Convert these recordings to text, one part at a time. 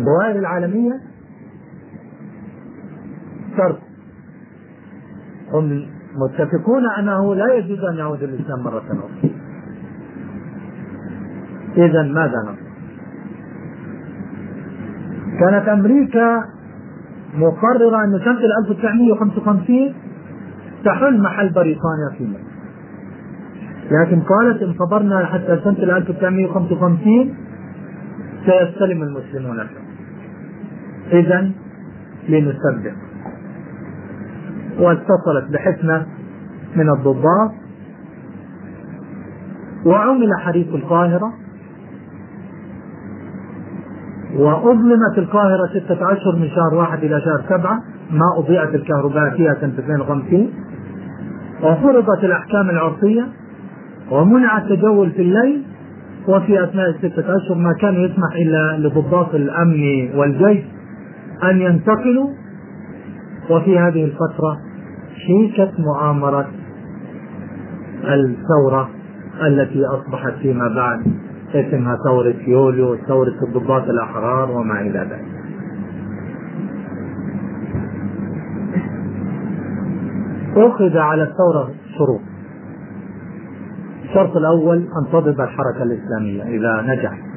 الدوائر العالمية شرط. هم متفقون أنه لا يجوز أن يعود الإسلام مرة أخرى. إذا ماذا نصنع؟ كانت أمريكا مقررة أن سنة 1955 تحل محل بريطانيا في مصر. لكن قالت إن صبرنا حتى سنة 1955 سيستلم المسلمون. الحكم إذا لنصدق واتصلت بحكمة من الضباط. وعمل حريق القاهرة. وأظلمت القاهرة ستة أشهر من شهر واحد إلى شهر سبعة. ما أضيعت الكهرباء فيها سنة 52 وفرضت الأحكام العرفية. ومنع التجول في الليل. وفي أثناء الستة أشهر ما كان يسمح إلا لضباط الأمن والجيش. أن ينتقلوا. وفي هذه الفترة شيكت مؤامرة الثورة التي أصبحت فيما بعد اسمها ثورة يوليو ثورة الضباط الأحرار وما إلى ذلك. أخذ على الثورة شروط. الشرط الأول أن تضرب الحركة الإسلامية إذا نجح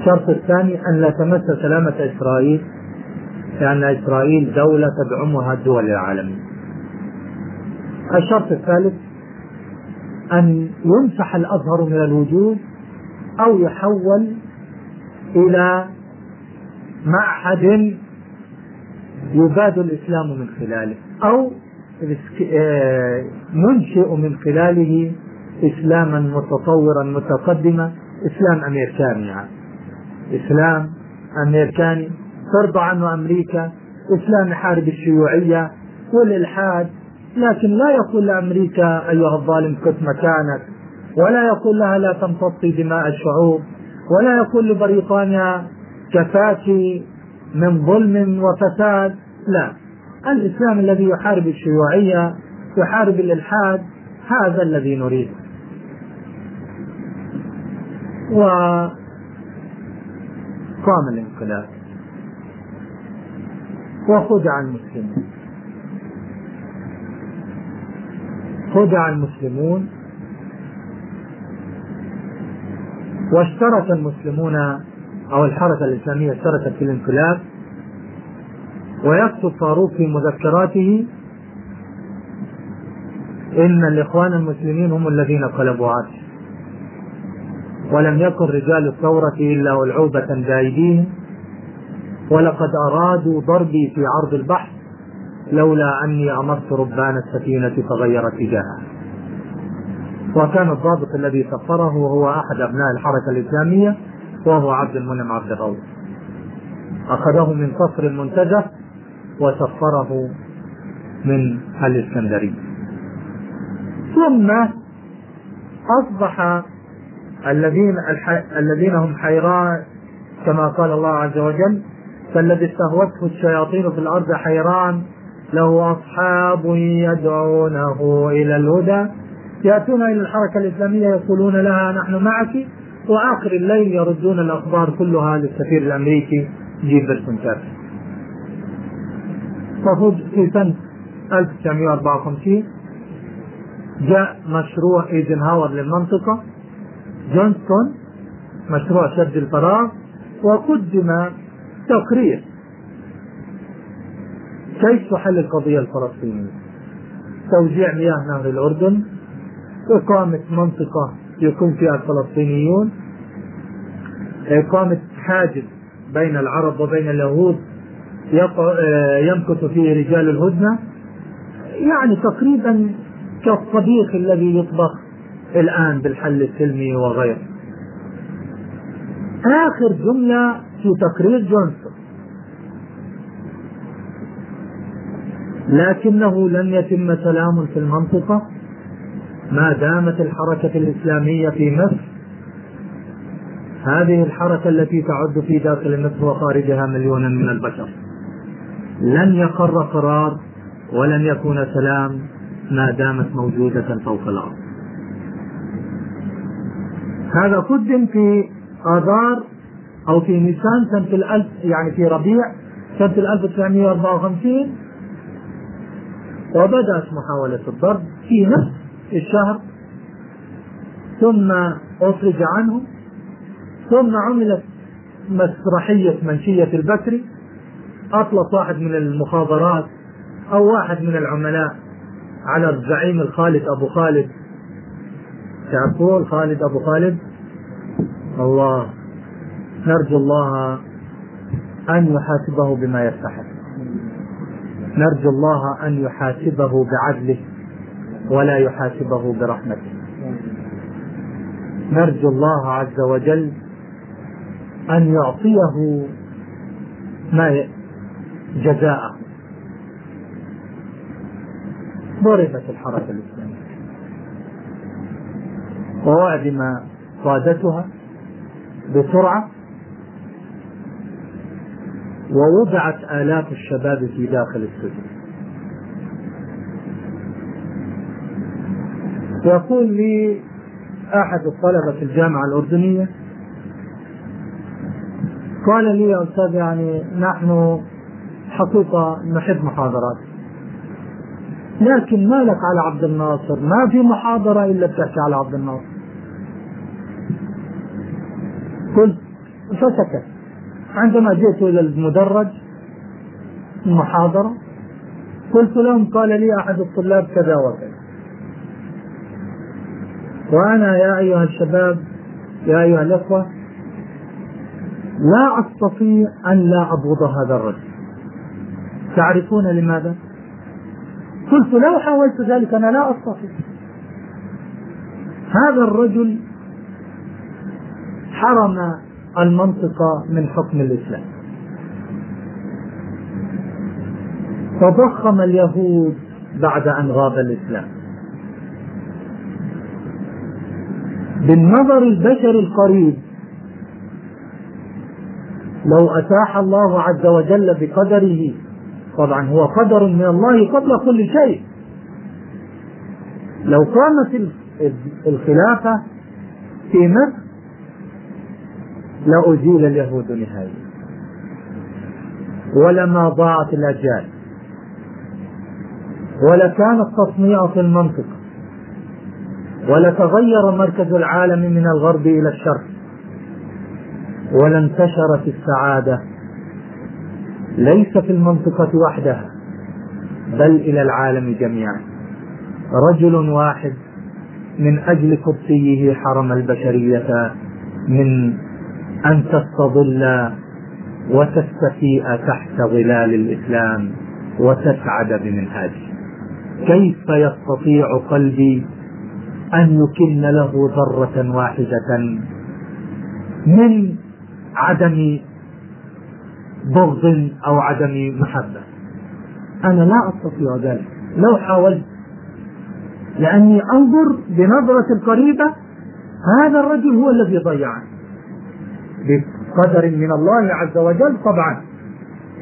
الشرط الثاني أن لا تمس سلامة إسرائيل لأن إسرائيل دولة تدعمها الدول العالمية الشرط الثالث أن يمسح الأزهر من الوجود أو يحول إلى معهد يباد الإسلام من خلاله أو ننشئ من خلاله إسلاما متطورا متقدما إسلام أمريكاني يعني. إسلام أمريكاني ترضى عنه أمريكا إسلام يحارب الشيوعية والإلحاد. لكن لا يقول لأمريكا أيها الظالم كت مكانك. ولا يقول لها لا تمتصي دماء الشعوب. ولا يقول لبريطانيا كفاك من ظلم وفساد. لا. الإسلام الذي يحارب الشيوعية يحارب الإلحاد هذا الذي نريده. وقام الانقلاب. وخدع المسلمون خدع المسلمون. واشترك المسلمون أو الحركة الإسلامية اشتركت في الانقلاب. ويكتب فاروق في مذكراته إن الإخوان المسلمين هم الذين قلبوا عرش ولم يكن رجال الثورة إلا ألعوبة بأيديهم ولقد أرادوا ضربي في عرض البحر لولا أني أمرت ربان السفينة فغير اتجاهها وكان الضابط الذي سفره هو أحد أبناء الحركة الإسلامية وهو عبد المنعم عبد الرؤوف أخذه من قصر المنتجع وسفره من الإسكندرية. ثم أصبح الذين الذين هم حيران كما قال الله عز وجل فالذي استهوته الشياطين في الأرض حيران له أصحاب يدعونه إلى الهدى. يأتون إلى الحركة الإسلامية يقولون لها نحن معك وآخر الليل يردون الأخبار كلها للسفير الأمريكي جيفرسون كارتر ففوج في سنة 1954 جاء مشروع إيزنهاور للمنطقة. جونستون مشروع سد الفراغ وقدم تقرير. كيف تحل القضية الفلسطينية؟ توزيع مياه نهر الأردن إقامة منطقة يكون فيها الفلسطينيون إقامة حاجز بين العرب وبين اليهود يمكث فيه رجال الهدنة يعني تقريبا كالطبيخ الذي يطبخ الآن بالحل السلمي وغيره. آخر جملة في تقرير جونسون لكنه لم يتم سلام في المنطقة ما دامت الحركة الإسلامية في مصر. هذه الحركة التي تعد في داخل مصر وخارجها مليونا من البشر. لن يقر قرار ولن يكون سلام ما دامت موجودة فوق الأرض. هذا قدم في آذار أو في نيسان سنة الألف يعني في ربيع سنة 1954 وبدأت محاولة الضرب في نفس الشهر. ثم أفرج عنه. ثم عملت مسرحية منشية البكري. أطلق واحد من المخابرات أو واحد من العملاء على الزعيم الخالد أبو خالد. تعرفون خالد أبو خالد؟ الله. نرجو الله أن يحاسبه بما يستحق نرجو الله أن يحاسبه بعدله ولا يحاسبه برحمته. نرجو الله عز وجل أن يعطيه ما جزاءه. ضربت الحركة الإسلامية. ووعدم قادتها بسرعة ووضعت آلاف الشباب في داخل السجن. يقول لي أحد الطلبة في الجامعة الأردنية قال لي يا أستاذ يعني نحن حقيقة نحب محاضرات لكن ما لك على عبد الناصر؟ ما في محاضرة إلا بتحكي على عبد الناصر. قلت فسكت. عندما جئت إلى المدرج المحاضرة قلت لهم قال لي أحد الطلاب كذا وكذا. وأنا يا أيها الشباب يا أيها الأخوة لا أستطيع أن لا أبغض هذا الرجل. تعرفون لماذا؟ قلت لو حاولت ذلك أنا لا أستطيع. هذا الرجل حرم المنطقة من حكم الإسلام. تضخم اليهود بعد أن غاب الإسلام. بالنظر البشري القريب لو أتاح الله عز وجل بقدره طبعا هو قدر من الله قبل كل شيء. لو قامت الخلافة في مصر لأزيل اليهود نهائيا ولما ضاعت الأجيال. ولكان التصنيع في المنطقة ولتغير مركز العالم من الغرب إلى الشرق. ولانتشرت السعادة. ليس في المنطقة وحدها بل إلى العالم جميعا. رجل واحد من أجل قدسيه حرم البشرية من أن تستظل وتستفيء تحت ظلال الإسلام وتسعد بمنهاجه كيف يستطيع قلبي أن يكن له ذرة واحدة من عدم بغض أو عدم محبة؟ أنا لا أستطيع ذلك. لو حاولت لأني أنظر بنظرة قريبة هذا الرجل هو الذي ضيعني. بقدر من الله عز وجل طبعا.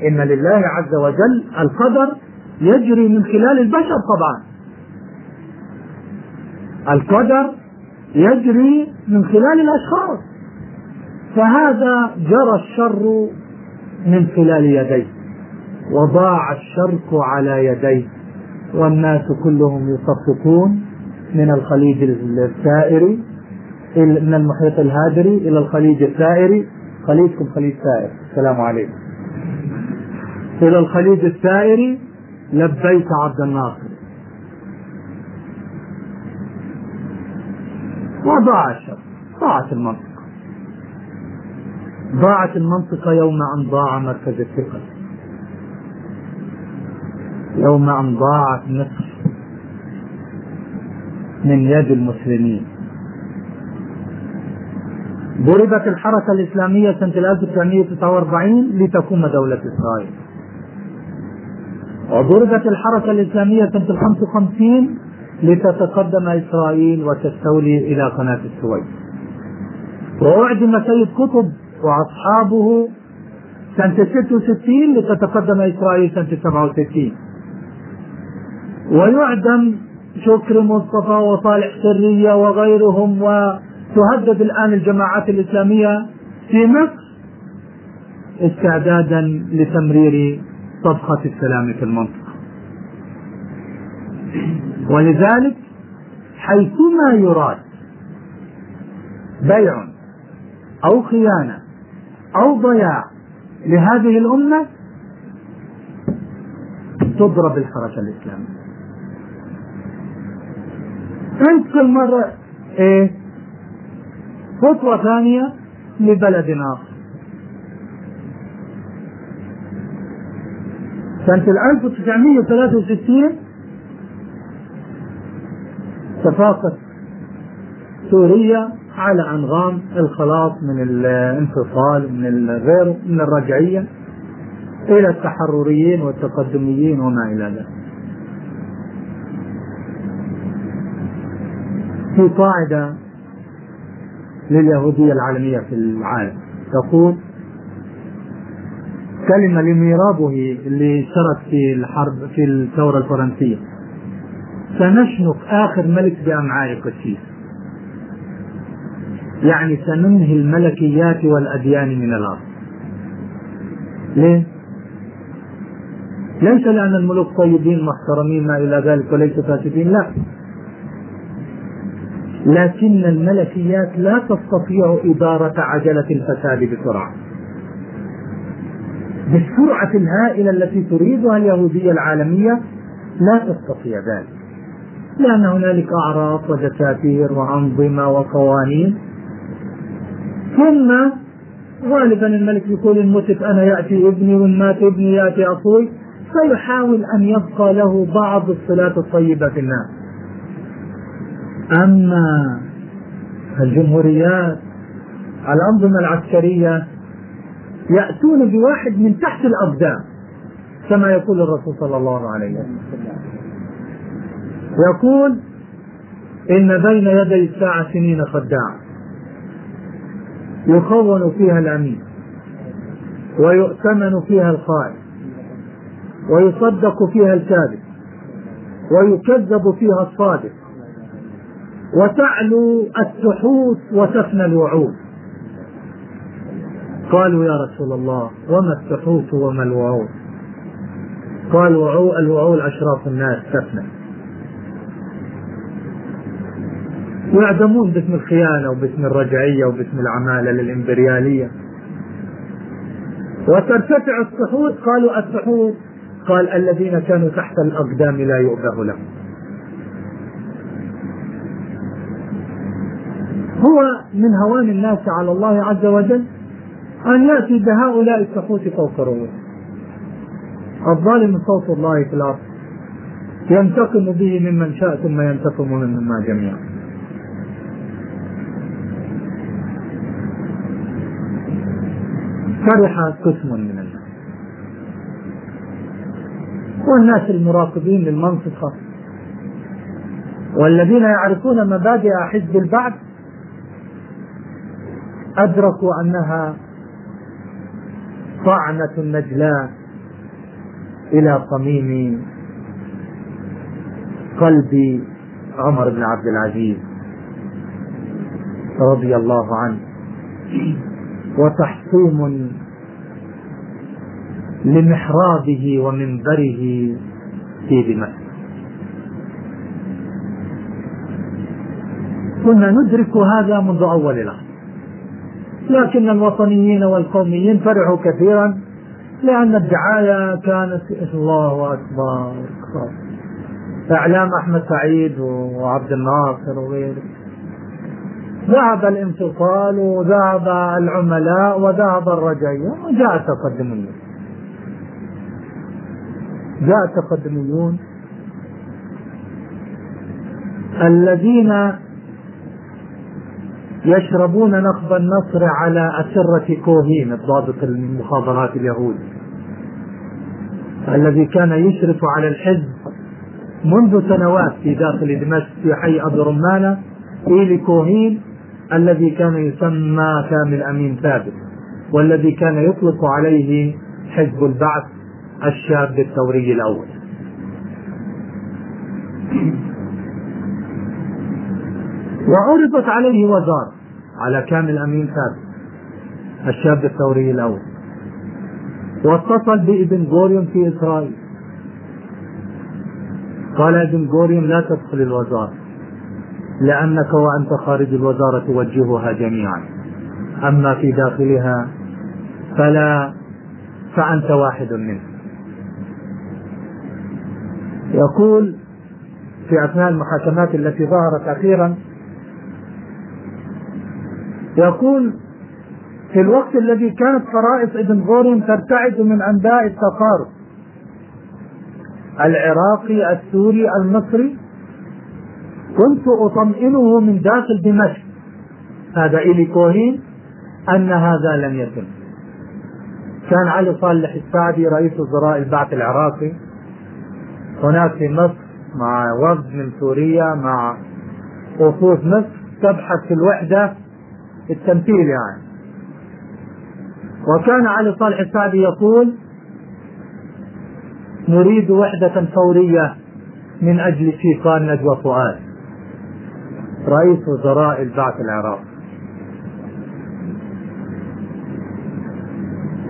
إن لله عز وجل القدر يجري من خلال البشر طبعا. القدر يجري من خلال الأشخاص. فهذا جرى الشر من خلال يديه وضاع الشرك على يديه والناس كلهم يصفقون من الخليج السائري من المحيط الهادري إلى الخليج السائري. خليجكم خليج سائر. السلام عليكم. إلى الخليج السائري. لبيك عبد الناصر. وضاع الشر ضاعت المنطقة. ضاعت المنطقة يوم أن ضاع مركز الثقة. يوم أن ضاعت مصر من يد المسلمين. ضربت الحركة الإسلامية سنة 1949 لتقوم دولة إسرائيل. وضربت الحركة الإسلامية سنة 55 لتتقدم إسرائيل وتستولي إلى قناة السويس. وأعدم سيد قطب وأصحابه سنة 66 لتتقدم إسرائيل سنة 67 ويعدم شكر مصطفى وصالح سرية وغيرهم وتهدد الآن الجماعات الإسلامية في مصر استعدادا لتمرير صفقة السلام في المنطقة. ولذلك حيثما يراد بيع أو خيانة أو ضياع لهذه الأمة تضرب الحركة الإسلامية أنت كل مرة إيه؟ خطوة ثانية لبلد آخر سنة 1963 تفاقت سوريا على أنغام الخلاص من الانفصال من الغير من الرجعية إلى التحرريين والتقدميين وما إلى ذلك. في قاعدة لليهودية العالمية في العالم. تقول كلمة لميرابه اللي شرك في الحرب في الثورة الفرنسية. سنشنق آخر ملك بأمعاء قسيس يعني سننهي الملكيات والأديان من الأرض. ليه؟ ليس لأن الملوك طيبين محترمين ما إلى ذلك وليسوا فاسدين لا. لكن الملكيات لا تستطيع إدارة عجلة الفساد بسرعة. بالسرعة الهائلة التي تريدها اليهودية العالمية لا تستطيع ذلك. لأن هنالك أعراف ودساتير وأنظمة وقوانين. ثم غالبا الملك يقول إن متت أنا يأتي ابني وإن مات ابني يأتي أخوي. فيحاول أن يبقى له بعض الصلات الطيبة في الناس. أما الجمهوريات الأنظمة العسكرية يأتون بواحد من تحت الأقدام كما يقول الرسول صلى الله عليه وسلم. يقول إن بين يدي الساعة سنين خداعة يخون فيها الأمين ويؤتمن فيها الخائن ويصدق فيها الكاذب ويكذب فيها الصادق وتعلو السحوت وتفنى الوعود. قالوا يا رسول الله وما السحوت وما الوعود؟ قال وعو الوعود أشراف الناس تفنى. يعدمون باسم الخيانة وباسم الرجعية وباسم العمالة للإمبريالية. وترتفع السحوت قالوا السحوت قال الذين كانوا تحت الأقدام لا يؤبه لهم. هو من هوان الناس على الله عز وجل أن يأتي بهؤلاء السحوت فوق رؤوس الظالم صوت الله في الأرض. ينتقم به ممن شاء ثم ينتقم مما جميعا. فرح قسم من الناس. والناس المراقبين للمنطقة. والذين يعرفون مبادئ حزب البعث أدركوا أنها طعنة نجلاء إلى صميم قلب عمر بن عبد العزيز رضي الله عنه. وتحطيم لمحرابه ومنبره في دمشق. كنا ندرك هذا منذ أول الامر لكن الوطنيين والقوميين فرحوا كثيرا لأن الدعاية كانت الله أكبر. إعلام أحمد سعيد وعبد الناصر وغيره. ذهب الانفصال وذهب العملاء وذهب الرجعية وجاء التقدميون جاء التقدميون الذين يشربون نقب النصر على أسرة كوهين الضابط المخابرات اليهودي الذي كان يشرف على الحزب منذ سنوات في داخل دمشق في حي أبو رمانة إيلي كوهين الذي كان يسمى كامل أمين ثابت والذي كان يطلق عليه حزب البعث الشاب الثوري الأول. وعرضت عليه وزارة على كامل أمين ثابت الشاب الثوري الأول. واتصل بابن غوريون في إسرائيل. قال ابن غوريون لا تدخل الوزارة لأنك وأنت خارج الوزارة توجهها جميعا. أما في داخلها فلا فأنت واحد منهم يقول في أثناء المحاكمات التي ظهرت أخيرا يقول في الوقت الذي كانت فرائص ابن غورين ترتعد من أنباء التقارب العراقي السوري المصري كنت أطمئنه من داخل دمشق. هذا إلي كوهين أن هذا لم يتم كان علي صالح السعدي رئيس وزراء البعث العراقي. هناك في مصر مع وفد من سوريا مع وفود مصر تبحث في الوحدة التمثيل يعني. وكان علي صالح السعدي يقول نريد وحدة فورية من أجل شيطان نجوى فؤاد رئيس وزراء البعث العراقي.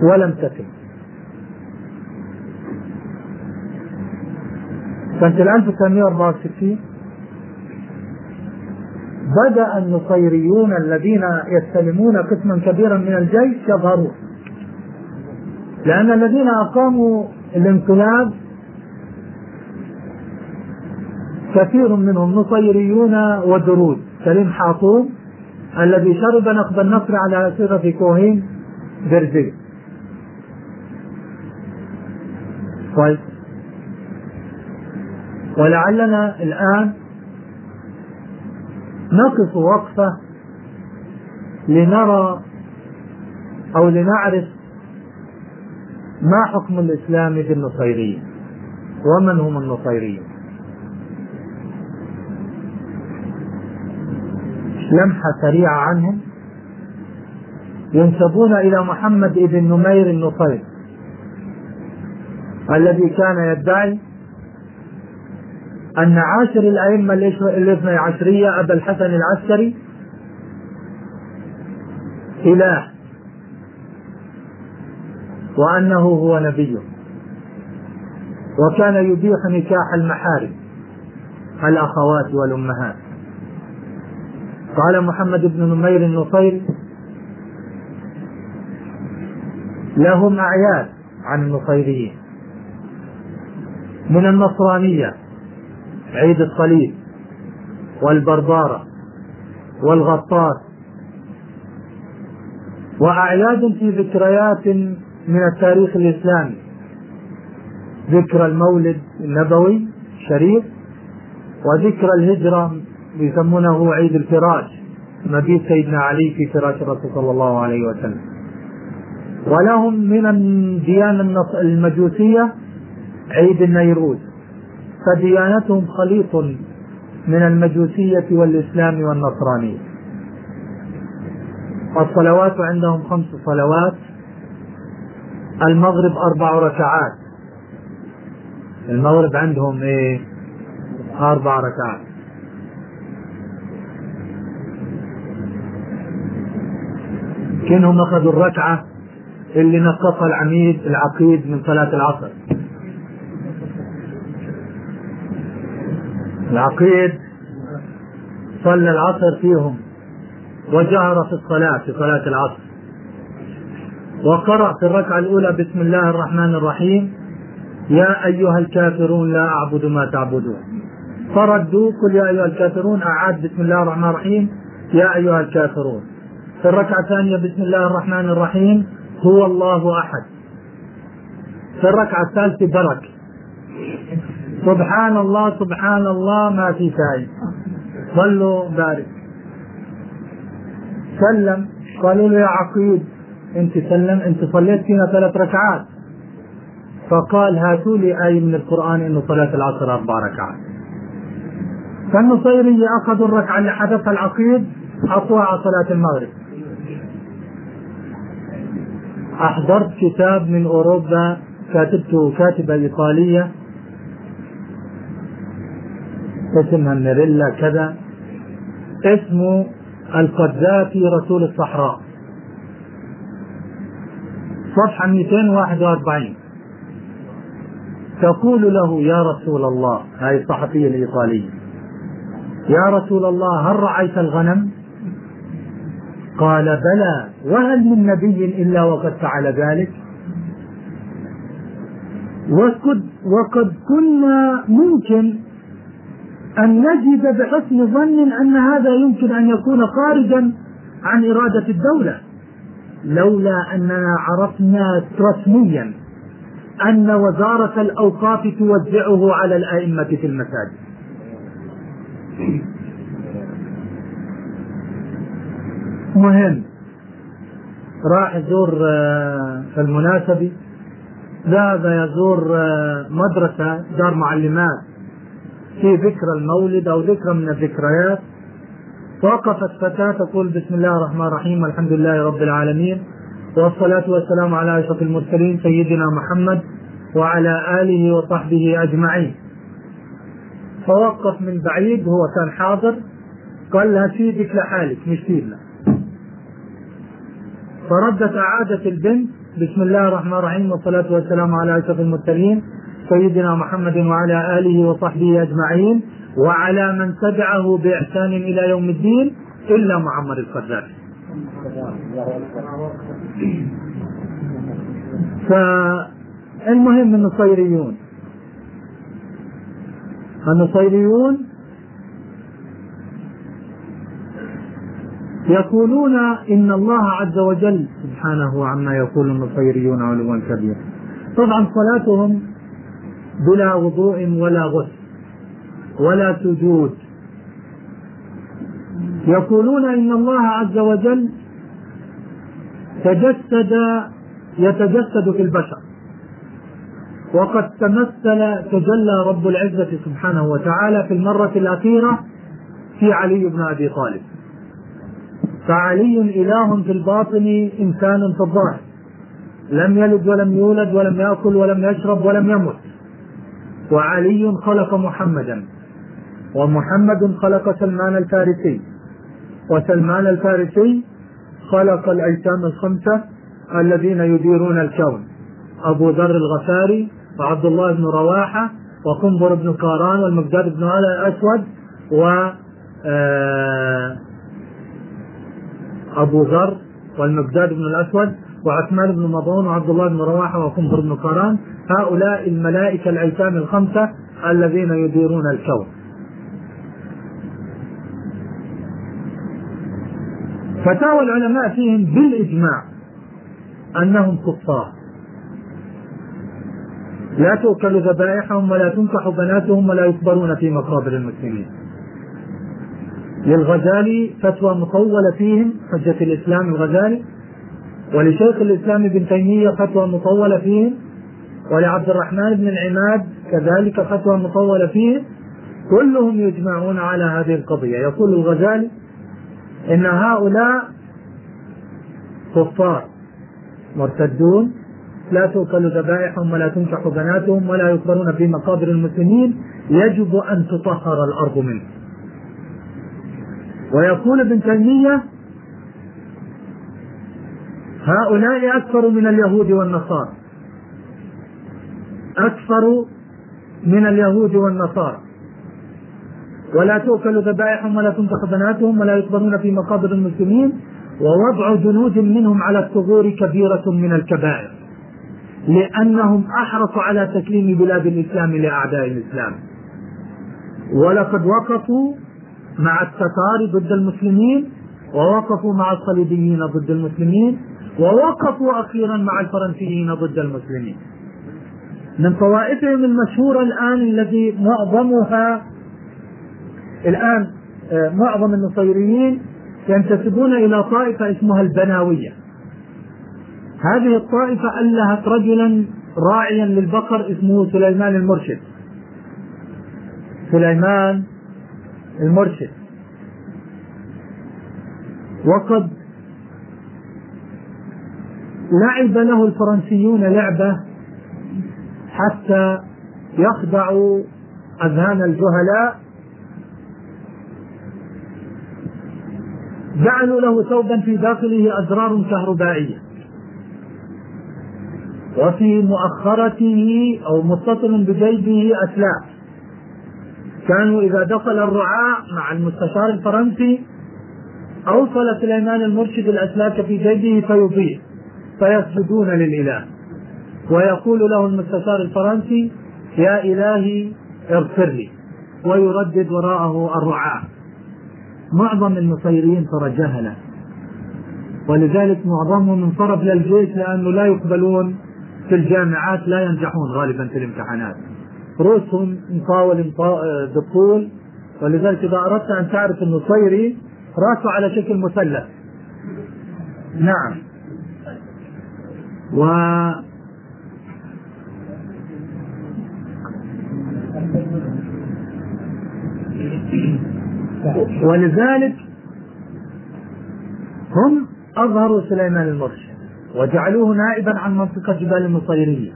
ولم تتم سنة 1964 بدأ النصيريون الذين يستلمون قسما كبيرا من الجيش يظهرون. لأن الذين أقاموا الانقلاب كثير منهم نصيريون ودروز سليم حاطوم الذي شرب نقب النصر على صيغة كوهين برزيل طيب. ولعلنا الآن نقف وقفة لنرى أو لنعرف ما حكم الإسلام بالنصيريين ومن هم النصيريين. لمحة سريعة عنهم. ينسبون إلى محمد بن نمير النصير الذي كان يدعي أن عاشر الأئمة الاثني عشرية أبا الحسن العسكري إله. وأنه هو نبيه. وكان يبيح نكاح المحارم الأخوات والأمهات. قال محمد بن نمير النصيري لهم أعياد عن النصيريين. من النصرانية. عيد الصليب والبربارة والغطاس. وأعياد في ذكريات من التاريخ الإسلامي. ذكرى المولد النبوي الشريف وذكرى الهجرة يسمونه عيد الفراش مبيت سيدنا علي في فراش الرسول صلى الله عليه وسلم. ولهم من الديانة المجوسية عيد النيروز. فديانتهم خليط من المجوسية والإسلام والنصرانية. الصلوات عندهم خمس صلوات المغرب أربع ركعات. المغرب عندهم إيه؟ أربع ركعات. كأنهم أخذوا الركعة اللي نقصها العميد العقيد من صلاة العصر. العقيد صلى العصر فيهم وجهر في الصلاة في صلاة العصر. وقرأ في الركعة الأولى بسم الله الرحمن الرحيم يا أيها الكافرون لا أعبد ما تعبدون. فردوا قل يا أيها الكافرون أعاد بسم الله الرحمن الرحيم يا أيها الكافرون. في الركعة الثانية بسم الله الرحمن الرحيم هو الله أحد. في الركعة الثالثة برك سبحان الله سبحان الله ما في شيء. ظلوا بارك. سلم. قالوا له يا عقيد انت سلم انت صليت فينا ثلاث ركعات. فقال هاتوا لي آية من القرآن إنه صلاة العصر أربع ركعات. فالنصيرية أخذوا الركعة اللي حدثها العقيد حطوها على صلاة المغرب. أحضرت كتاب من أوروبا كاتبته كاتبة إيطالية اسمها ميريلا كذا. اسمه القذافي رسول الصحراء. صفحة 241 تقول له يا رسول الله هذه الصحفية الإيطالية. يا رسول الله هل رعيت الغنم؟ قال بلى. وهل من نبي إلا وقد فعل ذلك؟ وقد وقد كنا ممكن أن نجد بحسن ظن أن هذا يمكن أن يكون خارجا عن إرادة الدولة. لولا أننا عرفنا رسميا أن وزارة الأوقاف توزعه على الأئمة في المساجد. مهم. راح يزور آه، في المناسبة ذهب يزور آه، مدرسة دار معلمات. في ذكرى المولد أو ذكرى من الذكريات. وقفت فتاة تقول بسم الله الرحمن الرحيم والحمد لله رب العالمين والصلاة والسلام على أشرف المرسلين سيدنا محمد وعلى آله وصحبه أجمعين. فوقف من بعيد هو كان حاضر قال لها سيدك لحالك مش سيدنا. فردت أعادت البنت بسم الله الرحمن الرحيم والصلاة والسلام على أشرف المرسلين سيدنا محمد وعلى آله وصحبه أجمعين وعلى من تبعه بإحسان إلى يوم الدين إلا معمر القذافي فالمهم النصيريون. النصيريون يقولون إن الله عز وجل سبحانه عما يقول النصيريون علوا كبيرا طبعا صلاتهم بلا وضوء ولا غسل ولا سجود. يقولون إن الله عز وجل تجسد يتجسد في البشر. وقد تمثل تجلى رب العزة سبحانه وتعالى في المرة الأخيرة في علي بن أبي طالب. فعلي إله في الباطن إنسان في الظاهر. لم يلد ولم يولد ولم يأكل ولم يشرب ولم يمت. وعلي خلق محمدا ومحمد خلق سلمان الفارسي. وسلمان الفارسي خلق الأيتام الخمسة الذين يديرون الكون. أبو ذر الغفاري وعبد الله بن رواحة وقنبر بن كاران والمقداد بن الأسود و آه، أبو ذر والمقداد بن الأسود وعثمان بن مضون وعبد الله بن رواحة وقنبر بن كاران هؤلاء الملائكة الأيتام الخمسة الذين يديرون الكون. فتاوى العلماء فيهم بالإجماع أنهم كفار. لا تؤكل ذبائحهم ولا تنكح بناتهم ولا يكبرون في مقابر المسلمين. للغزالي فتوى مطولة فيهم حجة الإسلام الغزالي ولشيخ الإسلام ابن تيمية فتوى مطولة فيهم ولعبد الرحمن بن العماد كذلك فتوى مطولة فيه كلهم يجمعون على هذه القضية. يقول الغزالي إن هؤلاء كفار مرتدون لا تؤكل ذبائحهم ولا تنكح بناتهم ولا يقبرون في مقابر المسلمين يجب أن تطهر الأرض منه ويقول ابن تيمية هؤلاء أكثر من اليهود والنصارى. أكثر من اليهود والنصارى. ولا تؤكل ذبائحهم ولا تنفخ بناتهم ولا يقبرون في مقابر المسلمين ووضع جنود منهم على الثغور كبيرة من الكبائر لأنهم أحرصوا على تسليم بلاد الإسلام لأعداء الإسلام. ولقد وقفوا مع التتار ضد المسلمين ووقفوا مع الصليبيين ضد المسلمين ووقفوا أخيرا مع الفرنسيين ضد المسلمين. من طوائفهم المشهورة الآن الذي معظمها الآن آه، معظم النصيريين ينتسبون إلى طائفة اسمها البناوية. هذه الطائفة ألهت رجلا راعيا للبقر اسمه سليمان المرشد. سليمان المرشد. وقد لعب له الفرنسيون لعبة حتى يخدعوا أذهان الجهلاء. جعلوا له ثوبا في داخله أزرار كهربائية. وفي مؤخرته أو متصل بجيبه أسلاف كانوا إذا دخل الرعاة مع المستشار الفرنسي أوصل سليمان المرشد الأسلاك في جيبه فيضيء فيسجدون للإله. ويقول له المستشار الفرنسي يا إلهي اغفر لي. ويردد وراءه الرعاة. معظم النصيريين ترى جهلة ولذلك معظمهم انصرف للجيش لأنه لا يقبلون في الجامعات لا ينجحون غالبا في الامتحانات. رؤوسهم مطاول بالطول ولذلك إذا أردت أن تعرف النصيري راسه على شكل مثلث. نعم. و ولذلك هم أظهروا سليمان المرشد وجعلوه نائبا عن منطقة جبال النصيرية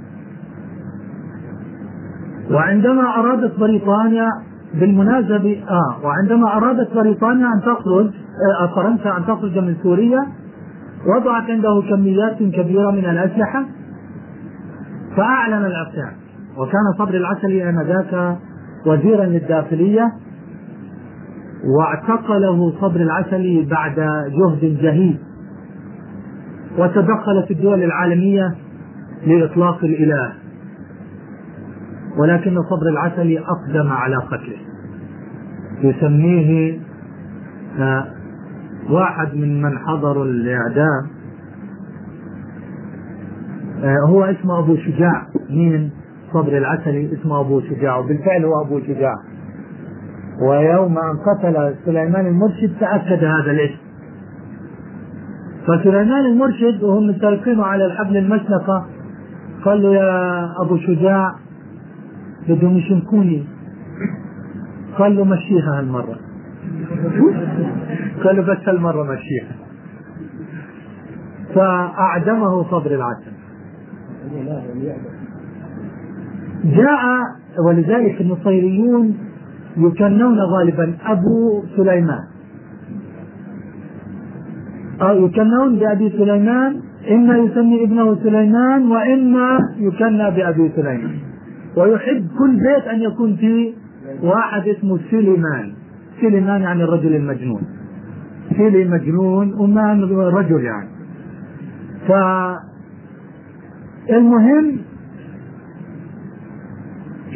وعندما أرادت بريطانيا بالمناسبة آه وعندما أرادت بريطانيا أن تخرج آه فرنسا أن تخرج من سوريا وضعت عنده كميات كبيرة من الأسلحة فأعلن الإقطاع وكان صبري العسلي آنذاك وزيرا للداخلية واعتقله صبر العسلي بعد جهد جهيد وتدخلت الدول العالمية لإطلاق الإله. ولكن صبر العسلي أقدم على قتله. يسميه آه، واحد من من حضروا الإعدام آه، هو اسمه أبو شجاع مين؟ صبر العسلي اسمه أبو شجاع وبالفعل هو أبو شجاع. ويوم أن قتل سليمان المرشد تأكد هذا الاسم. فسليمان المرشد وهم متفقين على الحبل المشنقة قال له يا أبو شجاع بدهم يشنكوني قال له مشيها هالمرة. قال له بس هالمرة مشيها. فأعدمه صبر العسل. جاء ولذلك النصيريون يكنون غالبا أبو سليمان. أو يكنون بأبي سليمان إما يسمي ابنه سليمان وإما يكنى بأبي سليمان. ويحب كل بيت أن يكون فيه واحد اسمه سليمان. سليمان يعني الرجل المجنون. سلي مجنون ومان رجل يعني. فالمهم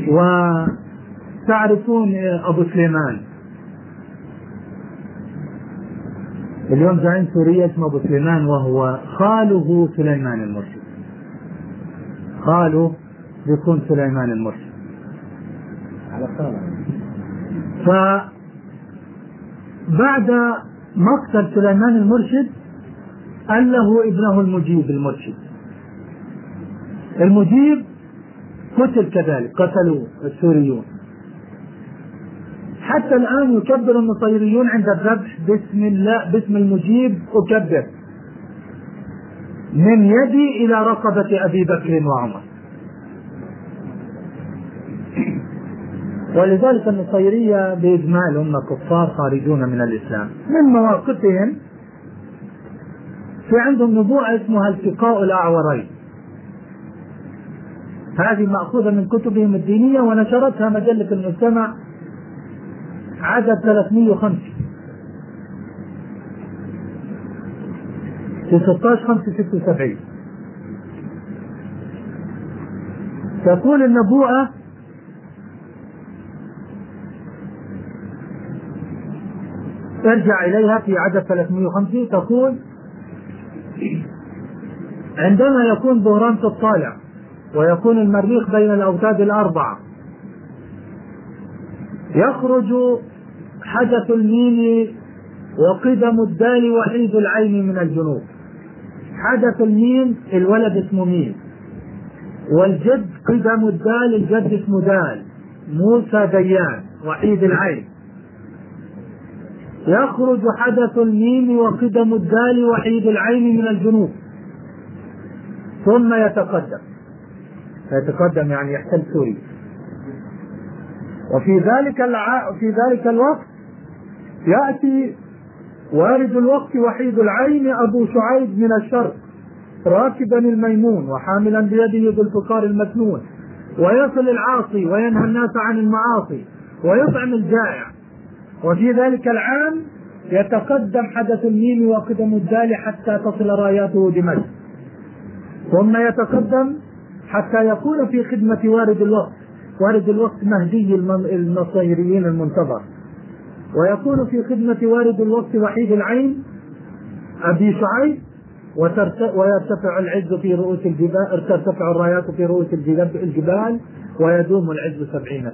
وتعرفون أبو سليمان. اليوم زعيم سوريا اسمه أبو سليمان وهو خاله سليمان المرشد. خاله يكون سليمان المرشد. على فبعد مقتل سليمان المرشد قال له ابنه المجيب المرشد. المجيب قتل كذلك قتلوه السوريون. حتى الآن يكبر النصيريون عند الذبح باسم الله باسم المجيب أكبر. من يدي إلى رقبة أبي بكر وعمر. ولذلك النصيرية بإجمال هم كفار خارجون من الإسلام. من مواقفهم في عندهم نبوءة اسمها التقاء الأعورين. هذه مأخوذة من كتبهم الدينية ونشرتها مجلة المجتمع عدد 305 في 16 5 76 تقول النبوءة ارجع إليها في عدد 305 تقول عندما يكون ظهران الطالع ويكون المريخ بين الأوتاد الأربعة. يخرج حدث الميم وقدم الدال وحيد العين من الجنوب. حدث الميم الولد اسمه ميم. والجد قدم الدال الجد اسمه دال. موسى ديان وحيد العين. يخرج حدث الميم وقدم الدال وحيد العين من الجنوب. ثم يتقدم. يتقدم يعني يحتل سوريا وفي ذلك الع... في ذلك الوقت يأتي وارد الوقت وحيد العين أبو شعيب من الشرق راكبا الميمون وحاملا بيده بالفقار المكنون ويصل العاصي وينهى الناس عن المعاصي ويطعم الجائع. وفي ذلك العام يتقدم حدث الميم وقدم الدال حتى تصل راياته دمشق. ثم يتقدم حتى يكون في خدمة وارد الوقت. وارد الوقت مهدي النصيريين المنتظر. ويكون في خدمة وارد الوقت وحيد العين أبي شعيب ويرتفع العز في رؤوس الجبال ترتفع الرايات في رؤوس الجبال ويدوم العز سبعين.